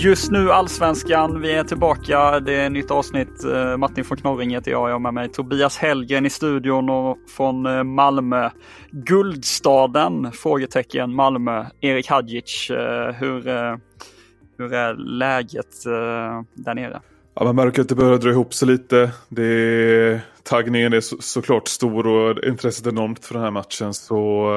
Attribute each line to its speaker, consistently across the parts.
Speaker 1: Just nu Allsvenskan, vi är tillbaka. Det är ett nytt avsnitt. Eh, Martin von Knorring heter jag. Jag har med mig Tobias Hellgren i studion och från eh, Malmö. Guldstaden? Frågetecken Malmö. Erik Hadjic, eh, hur, hur är läget där nere?
Speaker 2: Ja, man märker att det börjar dra ihop sig lite. Det är, taggningen är så, såklart stor och intresset enormt för den här matchen. Så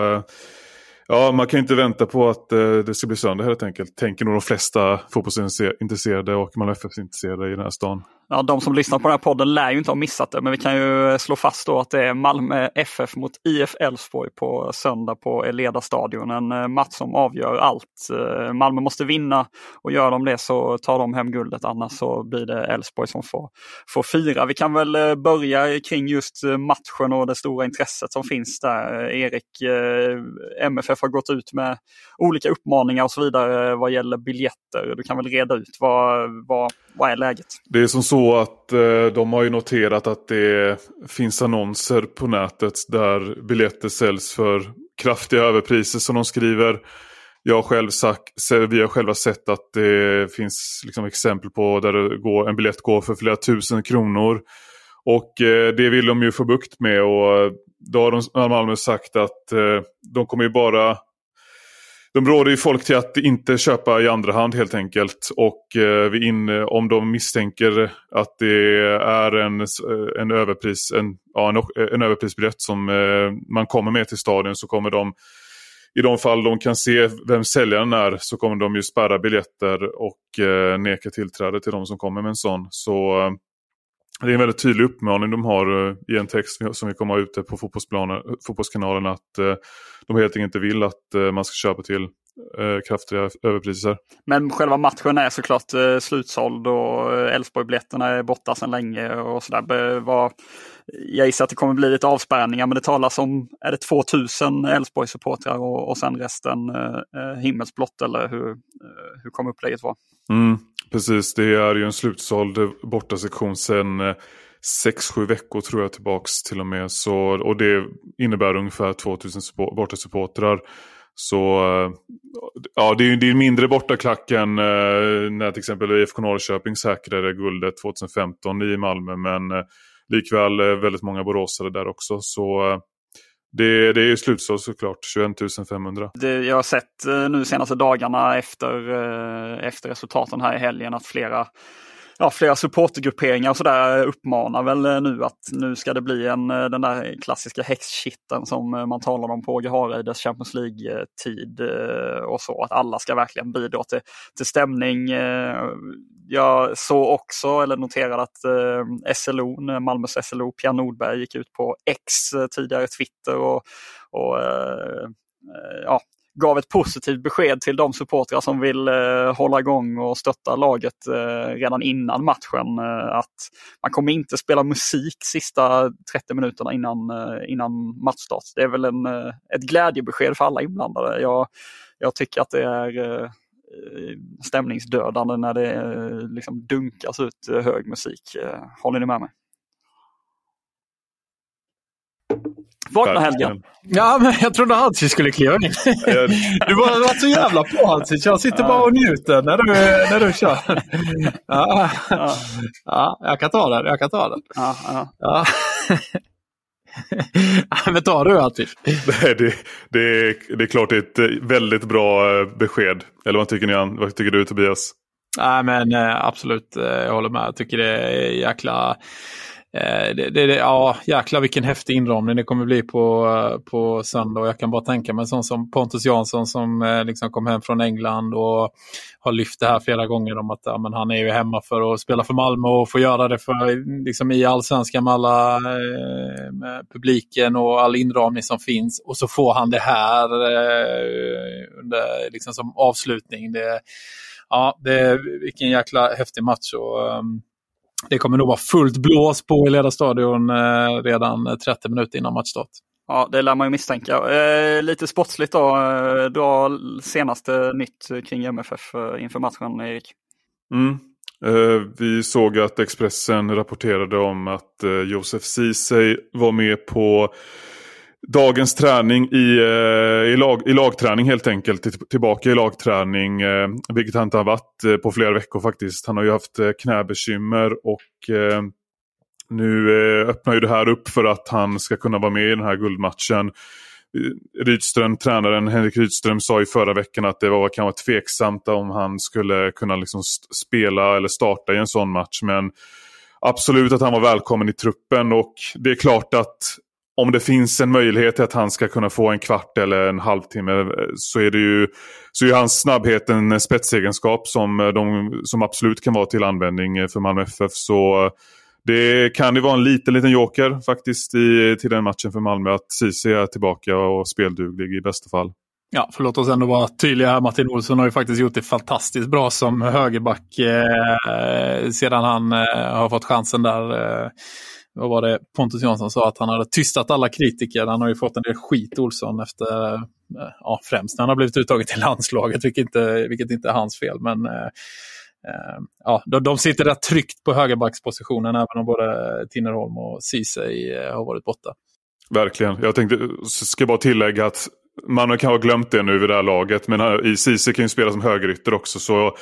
Speaker 2: Ja, man kan inte vänta på att eh, det ska bli söndag helt enkelt. Tänker nog de flesta fotbollsintresserade och Malmö FF-intresserade i den här stan
Speaker 1: ja, de som lyssnar på den här podden lär ju inte ha missat det, men vi kan ju slå fast då att det är Malmö FF mot IF Elfsborg på söndag på Eleda stadion. En eh, match som avgör allt. Eh, Malmö måste vinna och gör de det så tar de hem guldet, annars så blir det Elfsborg som får, får fira. Vi kan väl eh, börja kring just matchen och det stora intresset som finns där. Erik, MFF har gått ut med olika uppmaningar och så vidare vad gäller biljetter. Du kan väl reda ut vad, vad, vad är läget?
Speaker 2: Det är som så att eh, de har ju noterat att det finns annonser på nätet där biljetter säljs för kraftiga överpriser som de skriver. Jag har själv sagt, vi har själva sett att det finns liksom exempel på där det går, en biljett går för flera tusen kronor. Och eh, det vill de ju få bukt med och eh, då har de, Malmö sagt att eh, de kommer ju bara de råder ju folk till att inte köpa i andra hand helt enkelt. Och eh, vi in, eh, om de misstänker att det är en, eh, en, överpris, en, ja, en, eh, en överprisbiljett som eh, man kommer med till stadion så kommer de i de fall de kan se vem säljaren är så kommer de ju spärra biljetter och eh, neka tillträde till de som kommer med en sån. Så det är en väldigt tydlig uppmaning de har eh, i en text som vi kommer ha ute på fotbollskanalen att eh, de helt enkelt inte vill att eh, man ska köpa till kraftiga överpriser.
Speaker 1: Men själva matchen är såklart slutsåld och Elfsborg-biljetterna är borta sedan länge och sådär. Jag gissar att det kommer bli lite avspärrningar men det talas om, är det 2000 Elfsborg-supportrar och, och sen resten eh, himmelsblått eller hur, hur kommer upplägget vara?
Speaker 2: Mm. Precis, det är ju en slutsåld bortasektion sedan 6-7 veckor tror jag tillbaks till och med. Så, och det innebär ungefär 2000 bortasupportrar. Så ja, det är, det är mindre bortaklack än eh, när till exempel IFK Norrköping säkrade guldet 2015 i Malmö. Men eh, likväl eh, väldigt många boråsare där också. Så eh, det, det är ju slutsålt såklart, 21 500.
Speaker 1: Det, jag har sett eh, nu senaste dagarna efter, eh, efter resultaten här i helgen att flera ja, flera supportergrupperingar och sådär uppmanar väl eh, nu att nu ska det bli en, eh, den där klassiska häxkitten som eh, man talade om på Åge Hareides Champions League-tid och så. Att alla ska verkligen bidra till, till stämning. Jag såg också, eller noterade att SLO, Malmös SLO, Pia Nordberg gick ut på X, tidigare Twitter och, och ja, gav ett positivt besked till de supportrar som vill eh, hålla igång och stötta laget eh, redan innan matchen. Eh, att man kommer inte spela musik sista 30 minuterna innan, eh, innan matchstart. Det är väl en, eh, ett glädjebesked för alla inblandade. Jag, jag tycker att det är Eh, stämningsdödande när det eh, liksom dunkas ut eh, hög musik. Håller ni med mig? Vakna Helgen.
Speaker 3: Ja, men jag trodde Hadzic skulle kliva in. Du var, var så jävla på Hadzic. Jag sitter bara och njuter när du, när du kör. Ja, ja. ja jag kan ta den. Jag kan ta den. Ja. Men tar du Attis?
Speaker 2: det, det, det, är, det är klart det är ett väldigt bra besked. Eller vad tycker ni? Vad tycker du Tobias?
Speaker 3: Nej men absolut, jag håller med. Jag tycker det är jäkla Eh, Eh, det, det, ja, jäklar vilken häftig inramning det kommer bli på, eh, på söndag. Jag kan bara tänka mig sån som Pontus Jansson som eh, liksom kom hem från England och har lyft det här flera gånger om att ja, men han är ju hemma för att spela för Malmö och få göra det för, liksom, i allsvenskan med alla med publiken och all inramning som finns. Och så får han det här under, liksom, som avslutning. Det, ja, det, vilken jäkla häftig match. Och, um, det kommer nog vara fullt blås på i Ledarstadion eh, redan 30 minuter innan matchstart.
Speaker 1: Ja, det lär man ju misstänka. Eh, lite sportsligt då, eh, dra senaste nytt kring MFF eh, inför matchen, Erik.
Speaker 2: Mm. Eh, vi såg att Expressen rapporterade om att eh, Josef Ceesay var med på dagens träning i, eh, i, lag, i lagträning helt enkelt. Tillbaka i lagträning, eh, vilket han inte har varit eh, på flera veckor faktiskt. Han har ju haft knäbekymmer och nu öppnar ju det här upp för att han ska kunna vara med i den här guldmatchen. Rydström, tränaren Henrik Rydström sa i förra veckan att det var kanske tveksamt om han skulle kunna liksom spela eller starta i en sån match. Men absolut att han var välkommen i truppen och det är klart att om det finns en möjlighet till att han ska kunna få en kvart eller en halvtimme eh, så är det ju så är hans snabbhet en spetsegenskap som, eh, de, som absolut kan vara till användning eh, för Malmö FF. Så det kan ju vara en liten, liten joker faktiskt i, till den matchen för Malmö att Ceesay är tillbaka och spelduglig i bästa fall.
Speaker 3: Ja, för låt oss ändå vara tydliga här. Martin Olsson har ju faktiskt gjort det fantastiskt bra som högerback eh, sedan han eh, har fått chansen där. Eh, vad var det Pontus Jansson sa att han hade tystat alla kritiker. Han har ju fått en del skit Olsson efter, eh, ja främst när han har blivit uttagen till landslaget, vilket inte, vilket inte är hans fel. Men eh, eh ja, de, de sitter rätt tryggt på högerbackspositionen även om både Tinnerholm och Ceesay eh, har varit borta.
Speaker 2: Verkligen. Jag tänkte, ska bara tillägga att man kan ha glömt det nu vid det här laget. Men i Ceesay kan ju spela som högerytter också. Så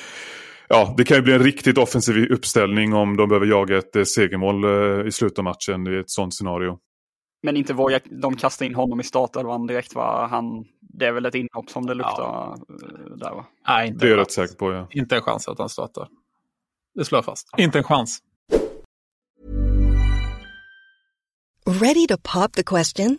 Speaker 2: ja, det kan ju bli en riktigt offensiv uppställning om de behöver jaga ett eh, segermål eh, i slutet av matchen i ett sånt scenario.
Speaker 1: Men inte våga de kasta in honom i startelvan direkt va? Han, det är väl ett inhopp som det luktar ja. Eh, där va?
Speaker 3: Nej, inte
Speaker 2: det är jag rätt säker på ja.
Speaker 3: Inte en chans att han startar. Det slår jag fast. Inte en chans.
Speaker 4: Ready to pop the question?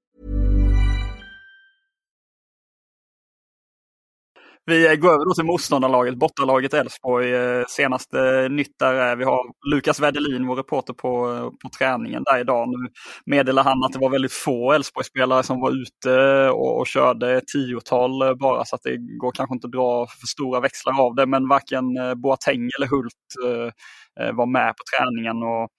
Speaker 1: Vi går över då till motståndarlaget, bortalaget Elfsborg. Eh, senaste nytt där är vi har Lukas Wedelin, vår reporter på, på träningen där idag. Nu meddelar han att det var väldigt få Elfsborgsspelare som var ute och, och körde ett tiotal eh, bara så att det går kanske inte att dra för stora växlar av det. Men varken eh, Boateng eller Hult Eh, var med på träningen. Och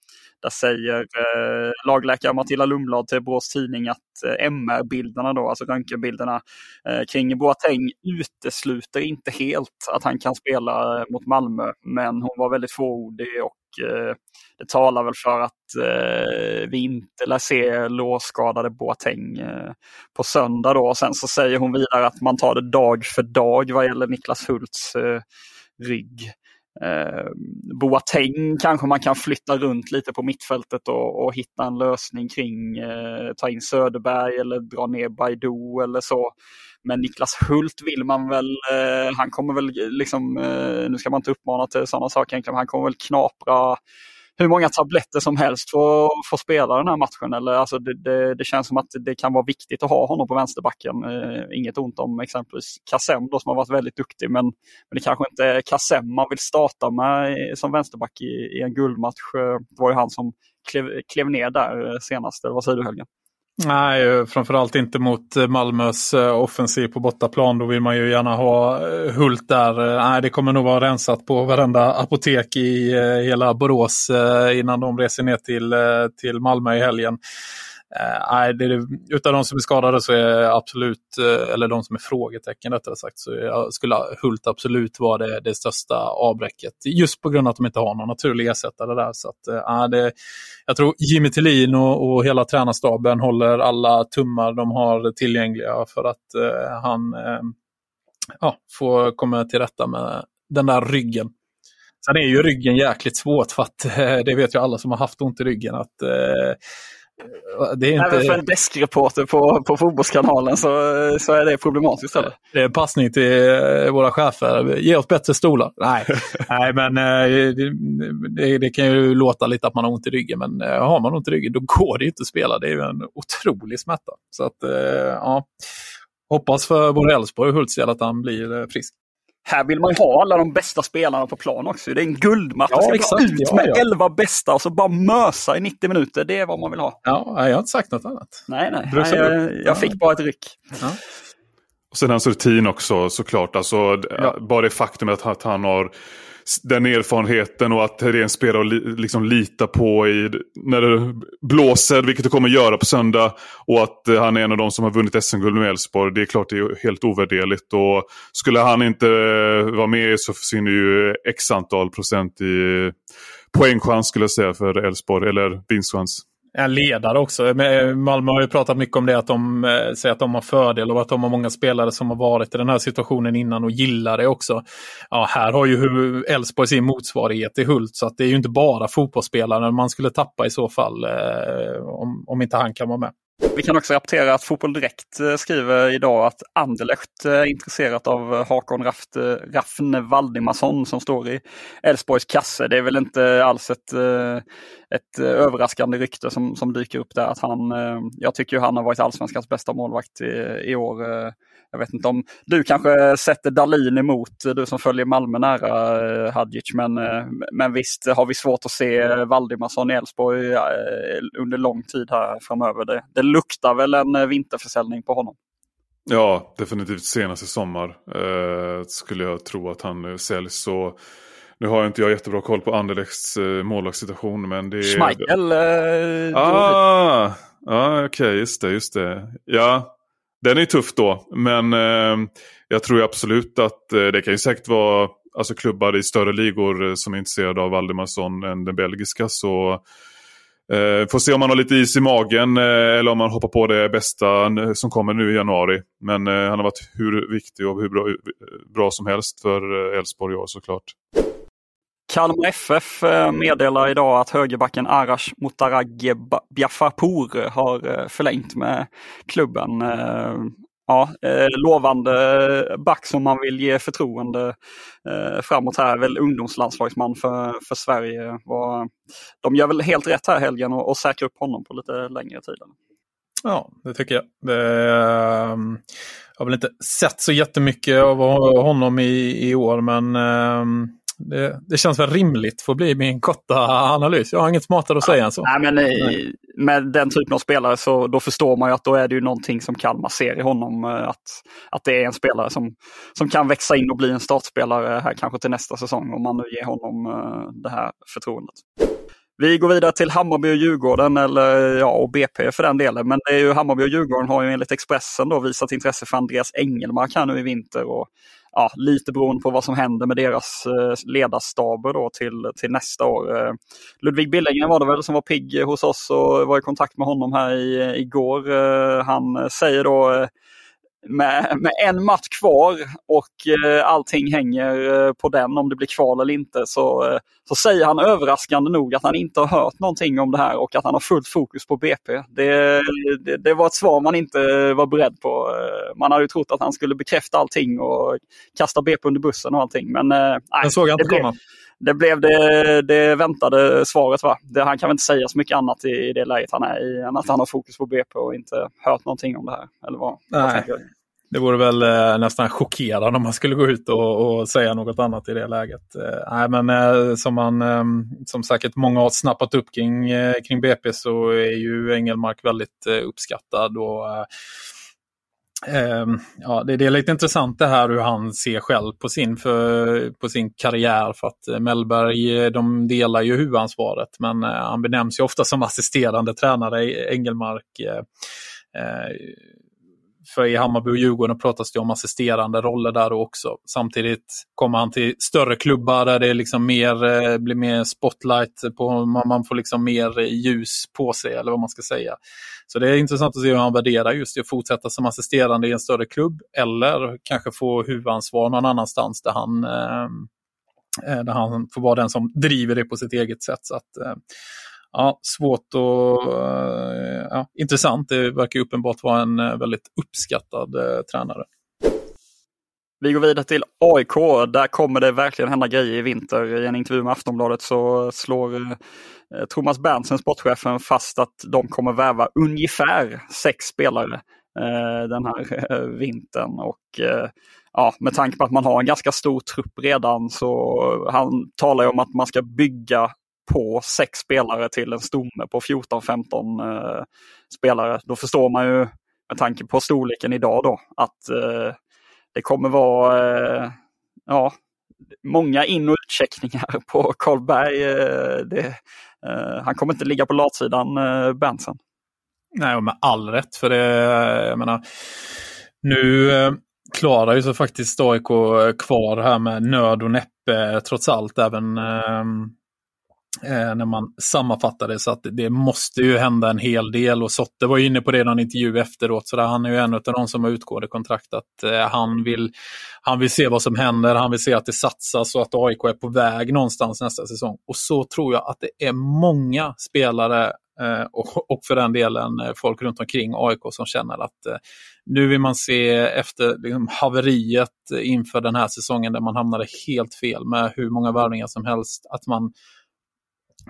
Speaker 1: där säger eh, lagläkare Matilda Lundblad till Borås Tidning att eh, MR-bilderna, då, alltså röntgenbilderna eh, kring Boateng utesluter inte helt att han kan spela eh, mot Malmö. Men hon var väldigt fåordig och eh, det talar väl för att eh, vi inte lär se lårskadade Boateng eh, på söndag. Då. Och sen så säger hon vidare att man tar det dag för dag vad gäller Niklas Hults eh, rygg. Eh, Boateng kanske man kan flytta runt lite på mittfältet och, och hitta en lösning kring. Eh, ta in Söderberg eller dra ner Baidu eller så. Men Niklas Hult vill man väl, eh, han kommer väl liksom, eh, nu ska man inte uppmana till sådana saker egentligen, men han kommer väl knapra hur många tabletter som helst för att få spela den här matchen. Eller, alltså, det, det, det, känns som att det kan vara viktigt att ha honom på vänsterbacken. Eh, inget ont om exempelvis Kassem då, som har varit väldigt duktig, men, men det kanske inte är Kassem man vill starta med som vänsterback i, i en guldmatch. Eh, det var ju han som klev, klev ner där eh, senast, eller vad säger du Helgen?
Speaker 3: Nej, eh, framförallt inte mot eh, Malmös eh, offensiv på bortaplan. Då vill man ju gärna ha Hult där. Nej, det kommer nog vara rensat på varenda apotek i hela Borås innan de reser ner till, till Malmö i helgen. Eh, nej, det är, utav de som är skadade så är absolut, eh, eller de som är frågetecken rättare sagt, så skulle Hult absolut vara det, det största avbräcket. Just på grund av att de inte har någon naturlig ersättare där. Så att, äh, det, jag tror Jimmy Tillin och, och hela tränarstaben håller alla tummar de har tillgängliga för att eh, han äh, ja, får komma till rätta med den där ryggen. Sen är ju ryggen jäkligt svårt för att det vet ju alla som har haft ont i ryggen att
Speaker 1: det är inte... Även för en deskreporter på, på fotbollskanalen så, så är det problematiskt. Eller?
Speaker 3: Det är passning till eh, våra chefer. Ge oss bättre stolar. Nej, Nej men eh, det, det, kan ju låta lite att man har ont i ryggen. Men eh, har man ont i ryggen då går det inte att spela. Det är ju en otrolig smärta. Så att, ja. Hoppas för både Elfsborg och Hultsfred att han blir frisk.
Speaker 1: Här vill man ju ha alla de bästa spelarna på plan också. Det är en guldmatch. Ja, ska exakt. ut ja, med ja. 11 bästa och så bara mösa i 90 minuter. Det är vad man vill ha.
Speaker 3: Ja, jag har inte sagt något annat.
Speaker 1: Nej, nej. nej jag, jag fick bara ett ryck. Ja.
Speaker 2: Och sen hans rutin också såklart. Alltså, Bara det faktumet att han har den erfarenheten och att det är en spelare att liksom lita på i, när det blåser, vilket det kommer att göra på söndag. Och att eh, han är en av de som har vunnit SM-guld med Elfsborg. Det är klart det är helt ovärderligt. Och skulle han inte eh, vara med så försvinner ju x antal procent i poängchans skulle jag säga för Elfsborg, eller vinstchans
Speaker 3: en ledare också. Eh, Malmö har ju pratat mycket om det, att de eh, säger att de har fördel och att de har många spelare som har varit i den här situationen innan och gillar det också. Ja, här har ju Elfsborg sin motsvarighet i Hult, så att det är ju inte bara fotbollsspelare man skulle tappa i så fall eh, om, om inte han kan vara med.
Speaker 1: Vi kan också rapportera att Fotboll Direkt eh, skriver idag att Anderlecht är intresserat av eh, Hakon Raft, Raffne Valdimarsson som står i Elfsborgs kasse. Det är väl inte alls ett, ett överraskande rykte som, som dyker upp där. Att han, jag tycker ju han har varit allsvenskans bästa målvakt i, i år. Jag vet inte om du kanske sätter Dalin emot, du som följer Malmö nära Hadjic, men, men visst har vi svårt att se Valdimarsson i Elfsborg under lång tid här framöver. Det, det luktar väl en eh, vinterförsäljning på honom.
Speaker 2: Ja, definitivt senaste sommar eh, skulle jag tro att han eh, säljs. Så nu har inte jag jättebra koll på Anderlechts eh, målvaktssituation. Men det är...
Speaker 1: Schmeichel? Eh,
Speaker 2: ah, ah, Okej, okay, just det, just det. Ja, den är tuff då. Men eh, jag tror absolut att eh, det kan ju säkert vara alltså, klubbar i större ligor eh, som är intresserade av Valdemarsson än den belgiska. Så Eh, får se om man har lite is i magen eh, eller om man hoppar på det bästa som kommer nu i januari. Men eh, han har varit hur viktig och hur bra, eh, bra som helst för eh, Elfsborg i år såklart.
Speaker 1: Kalmar FF eh, meddelar idag att högerbacken Arash Mutaragge Biafapour har eh, förlängt med klubben eh, ja, lovande back som man vill ge förtroende framåt här. Väl ungdomslandslagsman för, för Sverige. De gör väl helt rätt här helgen och, och säkrar upp honom på lite längre tid.
Speaker 3: Ja, det tycker jag. Det, ehm, jag har väl inte sett så jättemycket av honom i, i år, men ehm, det, det, känns väl rimligt för att bli min korta analys. Jag har inget smartare att säga än så.
Speaker 1: Nej, men Nej. Med den typen av spelare så då förstår man ju att då är det ju någonting som Kalmar ser i honom. Eh, att, att det är en spelare som, som kan växa in och bli en startspelare här kanske till nästa säsong om man nu ger honom uh, det här förtroendet. Vi går vidare till Hammarby och Djurgården, eller ja, och BP för den delen. Men det är ju Hammarby och Djurgården har ju enligt Expressen då visat intresse för Andreas Engelmark här nu i vinter. Och ja, lite beroende på vad som händer med deras eh, ledarstaber då till, till nästa år. Eh, Ludvig Billingen var det väl som var pigg hos oss och var i kontakt med honom här i, eh, igår. Han säger då med, med en match kvar och eh, allting hänger eh, på den om det blir kval eller inte så, eh, så säger han överraskande nog att han inte har hört någonting om det här och att han har fullt fokus på BP. Det, det, det var ett svar man inte var beredd på. Eh, man hade ju trott att han skulle bekräfta allting och kasta BP under bussen och allting. Men, eh,
Speaker 3: den såg jag inte
Speaker 1: det
Speaker 3: komma.
Speaker 1: Det blev det, det väntade svaret. Va? Det, han kan väl inte säga så mycket annat i, i det läget han är i än att han har fokus på BP och inte hört någonting om det här. Eller vad,
Speaker 3: Nej. Vad det vore väl eh, nästan chockerande om man skulle gå ut och, och säga något annat i det läget. Eh, nej, men eh, som, man, eh, som säkert många har snappat upp kring, eh, kring BP så är ju Engelmark väldigt eh, uppskattad. Och, ehm, ja, det, det, är lite intressant det här hur han ser själv på sin, för, på sin karriär. För att eh, Mellberg eh, de delar ju huvudansvaret men eh, han benämns ju ofta som assisterande tränare, Engelmark för i Hammarby och Djurgården pratas det om assisterande roller där också. Samtidigt kommer han till större klubbar där det liksom mer, eh, blir mer spotlight, på, man får liksom mer eh, ljus på sig eller vad man ska säga. Så det är intressant att se hur han värderar just det, att fortsätta som assisterande i en större klubb eller kanske få huvudansvar någon annanstans där han, eh, eh där han får vara den som driver det på sitt eget sätt. Så att, eh, ja, svårt och eh, ja, intressant. Det verkar uppenbart vara en eh, väldigt uppskattad eh, tränare.
Speaker 1: Vi går vidare till AIK. Där kommer det verkligen hända grejer i vinter. I en intervju med Aftonbladet så slår eh, Thomas Berntsen, sportchefen, fast att de kommer värva ungefär sex spelare eh, den här eh, vintern. Och ja, med tanke på att man har en ganska stor trupp redan så han talar ju om att man ska bygga på sex spelare till en stomme på 14-15 eh, spelare. Då förstår man ju med tanke på storleken idag då att eh, det kommer vara eh, ja, många in och utcheckningar på Karlberg. Eh, det, eh, han kommer inte ligga på latsidan, eh, Benson.
Speaker 3: Nej, med all rätt. För det, jag menar, nu eh, klarar ju så faktiskt AIK kvar här med nöd och näppe trots allt. Även eh, Eh, när man sammanfattar det. Så att det måste ju hända en hel del och Sotte var inne på det i någon intervju efteråt. Så där han är ju en av de som har utgående kontrakt. Att, eh, han, vill, han vill se vad som händer, han vill se att det satsas och att AIK är på väg någonstans nästa säsong. Och så tror jag att det är många spelare eh, och, och, för den delen eh, folk runt omkring AIK som känner att eh, nu vill man se efter liksom, haveriet inför den här säsongen där man hamnade helt fel med hur många värvningar som helst. Att man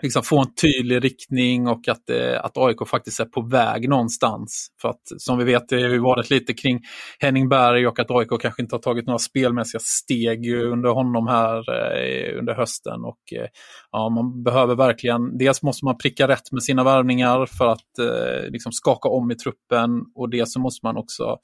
Speaker 3: liksom få en tydlig riktning och att, eh, att AIK faktiskt är på väg någonstans. För att som vi vet, det har ju varit lite kring Henning Berg och att AIK kanske inte har tagit några spelmässiga steg under honom här eh, under hösten. Och eh, ja, man behöver verkligen, dels måste man pricka rätt med sina värvningar för att eh, liksom skaka om i truppen och dels så måste man också eh,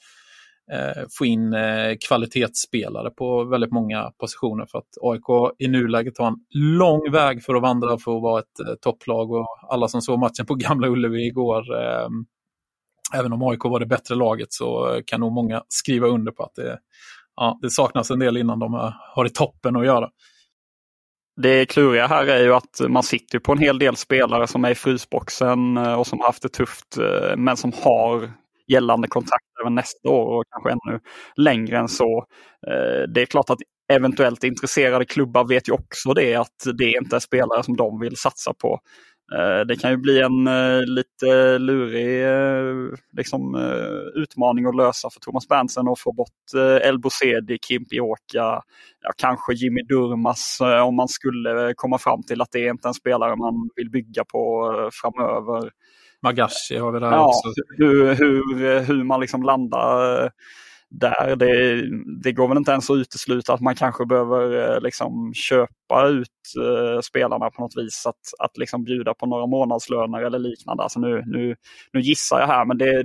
Speaker 3: Eh, få in eh, kvalitetsspelare på väldigt många positioner. För att AIK i nuläget har en lång väg för att vandra för att vara ett eh, topplag. Och alla som såg matchen på Gamla Ullevi igår, eh, även om AIK var det bättre laget, så kan nog många skriva under på att det, ja, det saknas en del innan de har i toppen att göra.
Speaker 1: Det kluriga här är ju att man sitter på en hel del spelare som är i frysboxen eh, och som har haft det tufft eh, men som har gällande kontrakt även nästa år och kanske ännu längre än så. Eh, det är klart att eventuellt intresserade klubbar vet ju också det att det inte är spelare som de vill satsa på. Eh, det kan ju bli en eh, lite lurig liksom, utmaning att lösa för Thomas Berntsen att få bort El Bosedi, Kim ja, kanske Jimmy Durmas om man skulle komma fram till att det är inte en spelare man vill bygga på framöver.
Speaker 3: Magashi har vi där
Speaker 1: ja,
Speaker 3: också.
Speaker 1: Hur, hur, hur man liksom landar eh, där. Det, det går väl inte ens att utesluta att man kanske behöver eh, liksom köpa ut uh, spelarna på något vis. Att, att liksom bjuda på några månadslöner eller liknande. Alltså nu, nu, nu gissar jag här men det,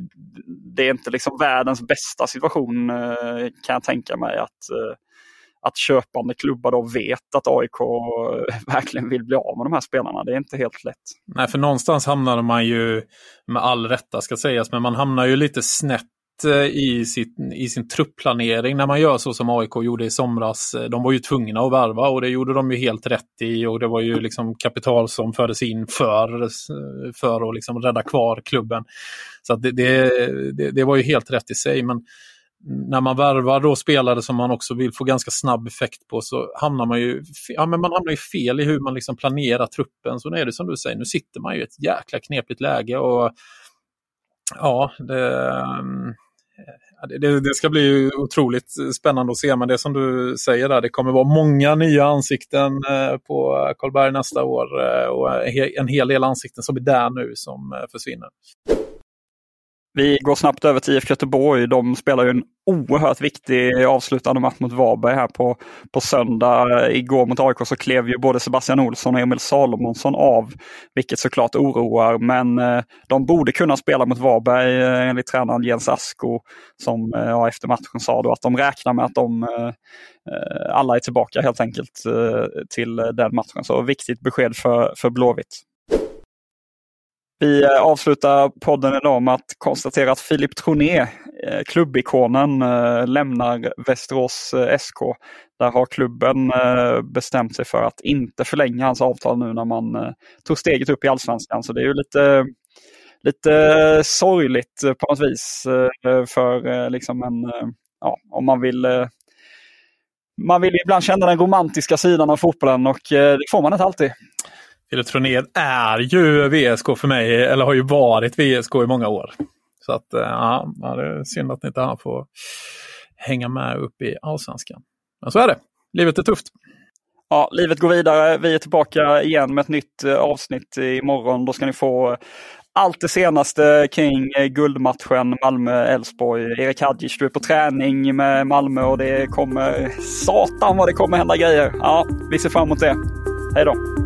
Speaker 1: det är inte liksom världens bästa situation kan jag tänka mig. att att köpande klubbar då vet att AIK eh, verkligen vill bli av med de här spelarna. Det är inte helt lätt.
Speaker 3: Nej, för någonstans hamnar man ju, med all rätta ska sägas, men man hamnar ju lite snett eh, i, sitt, i sin truppplanering när man gör så som AIK gjorde i somras. Eh, de var ju tvungna att värva och det gjorde de ju helt rätt i och det var ju liksom kapital som fördes in för, för att liksom rädda kvar klubben. Så det, det, det, det var ju helt rätt i sig. Men när man värvar då spelare som man också vill få ganska snabb effekt på så hamnar man ju, ja, men man hamnar ju fel i hur man liksom planerar truppen. Så nu är det som du säger, nu sitter man ju i ett jäkla knepigt läge. och ja, det, eh, det, det, ska bli otroligt spännande att se, men det som du säger där, det kommer vara många nya ansikten eh, på Karlberg nästa år eh, och en hel del ansikten som är där nu som försvinner.
Speaker 1: Vi går snabbt över till IFK Göteborg. De spelar ju en oerhört viktig avslutande match mot Varberg här på, på söndag. Igår mot AIK så klev ju både Sebastian Olsson och Emil Salomonsson av, vilket såklart oroar. Men eh, de borde kunna spela mot Varberg eh, enligt tränaren Jens Asko som eh, ja, efter matchen sa då att de räknar med att de alla är tillbaka helt enkelt till den matchen. Så viktigt besked för, för Blåvitt. Vi eh, avslutar podden idag med att konstatera att Filip Troné, eh, klubbikonen, eh, lämnar Västerås SK. Där har klubben bestämt sig för att inte förlänga hans avtal nu när man tog steget upp i allsvenskan. Så det är ju lite, lite sorgligt på något vis för liksom en, ja, om man vill man vill ibland känna den romantiska sidan av fotbollen och det får man inte alltid.
Speaker 3: Filip är ju VSK för mig, eller har ju varit VSK i många år. Så att eh, ja, det är synd att ni inte han får hänga med upp i allsvenskan. Men så är det. Livet är tufft.
Speaker 1: Ja, livet går vidare. Vi är tillbaka igen med ett nytt eh, avsnitt imorgon. Då ska ni få eh, allt det senaste kring guldmatchen Malmö-Elfsborg. Erik Hadjic, du är på träning med Malmö och det kommer... Satan vad det kommer hända grejer! Ja, vi ser fram emot det. Hej då!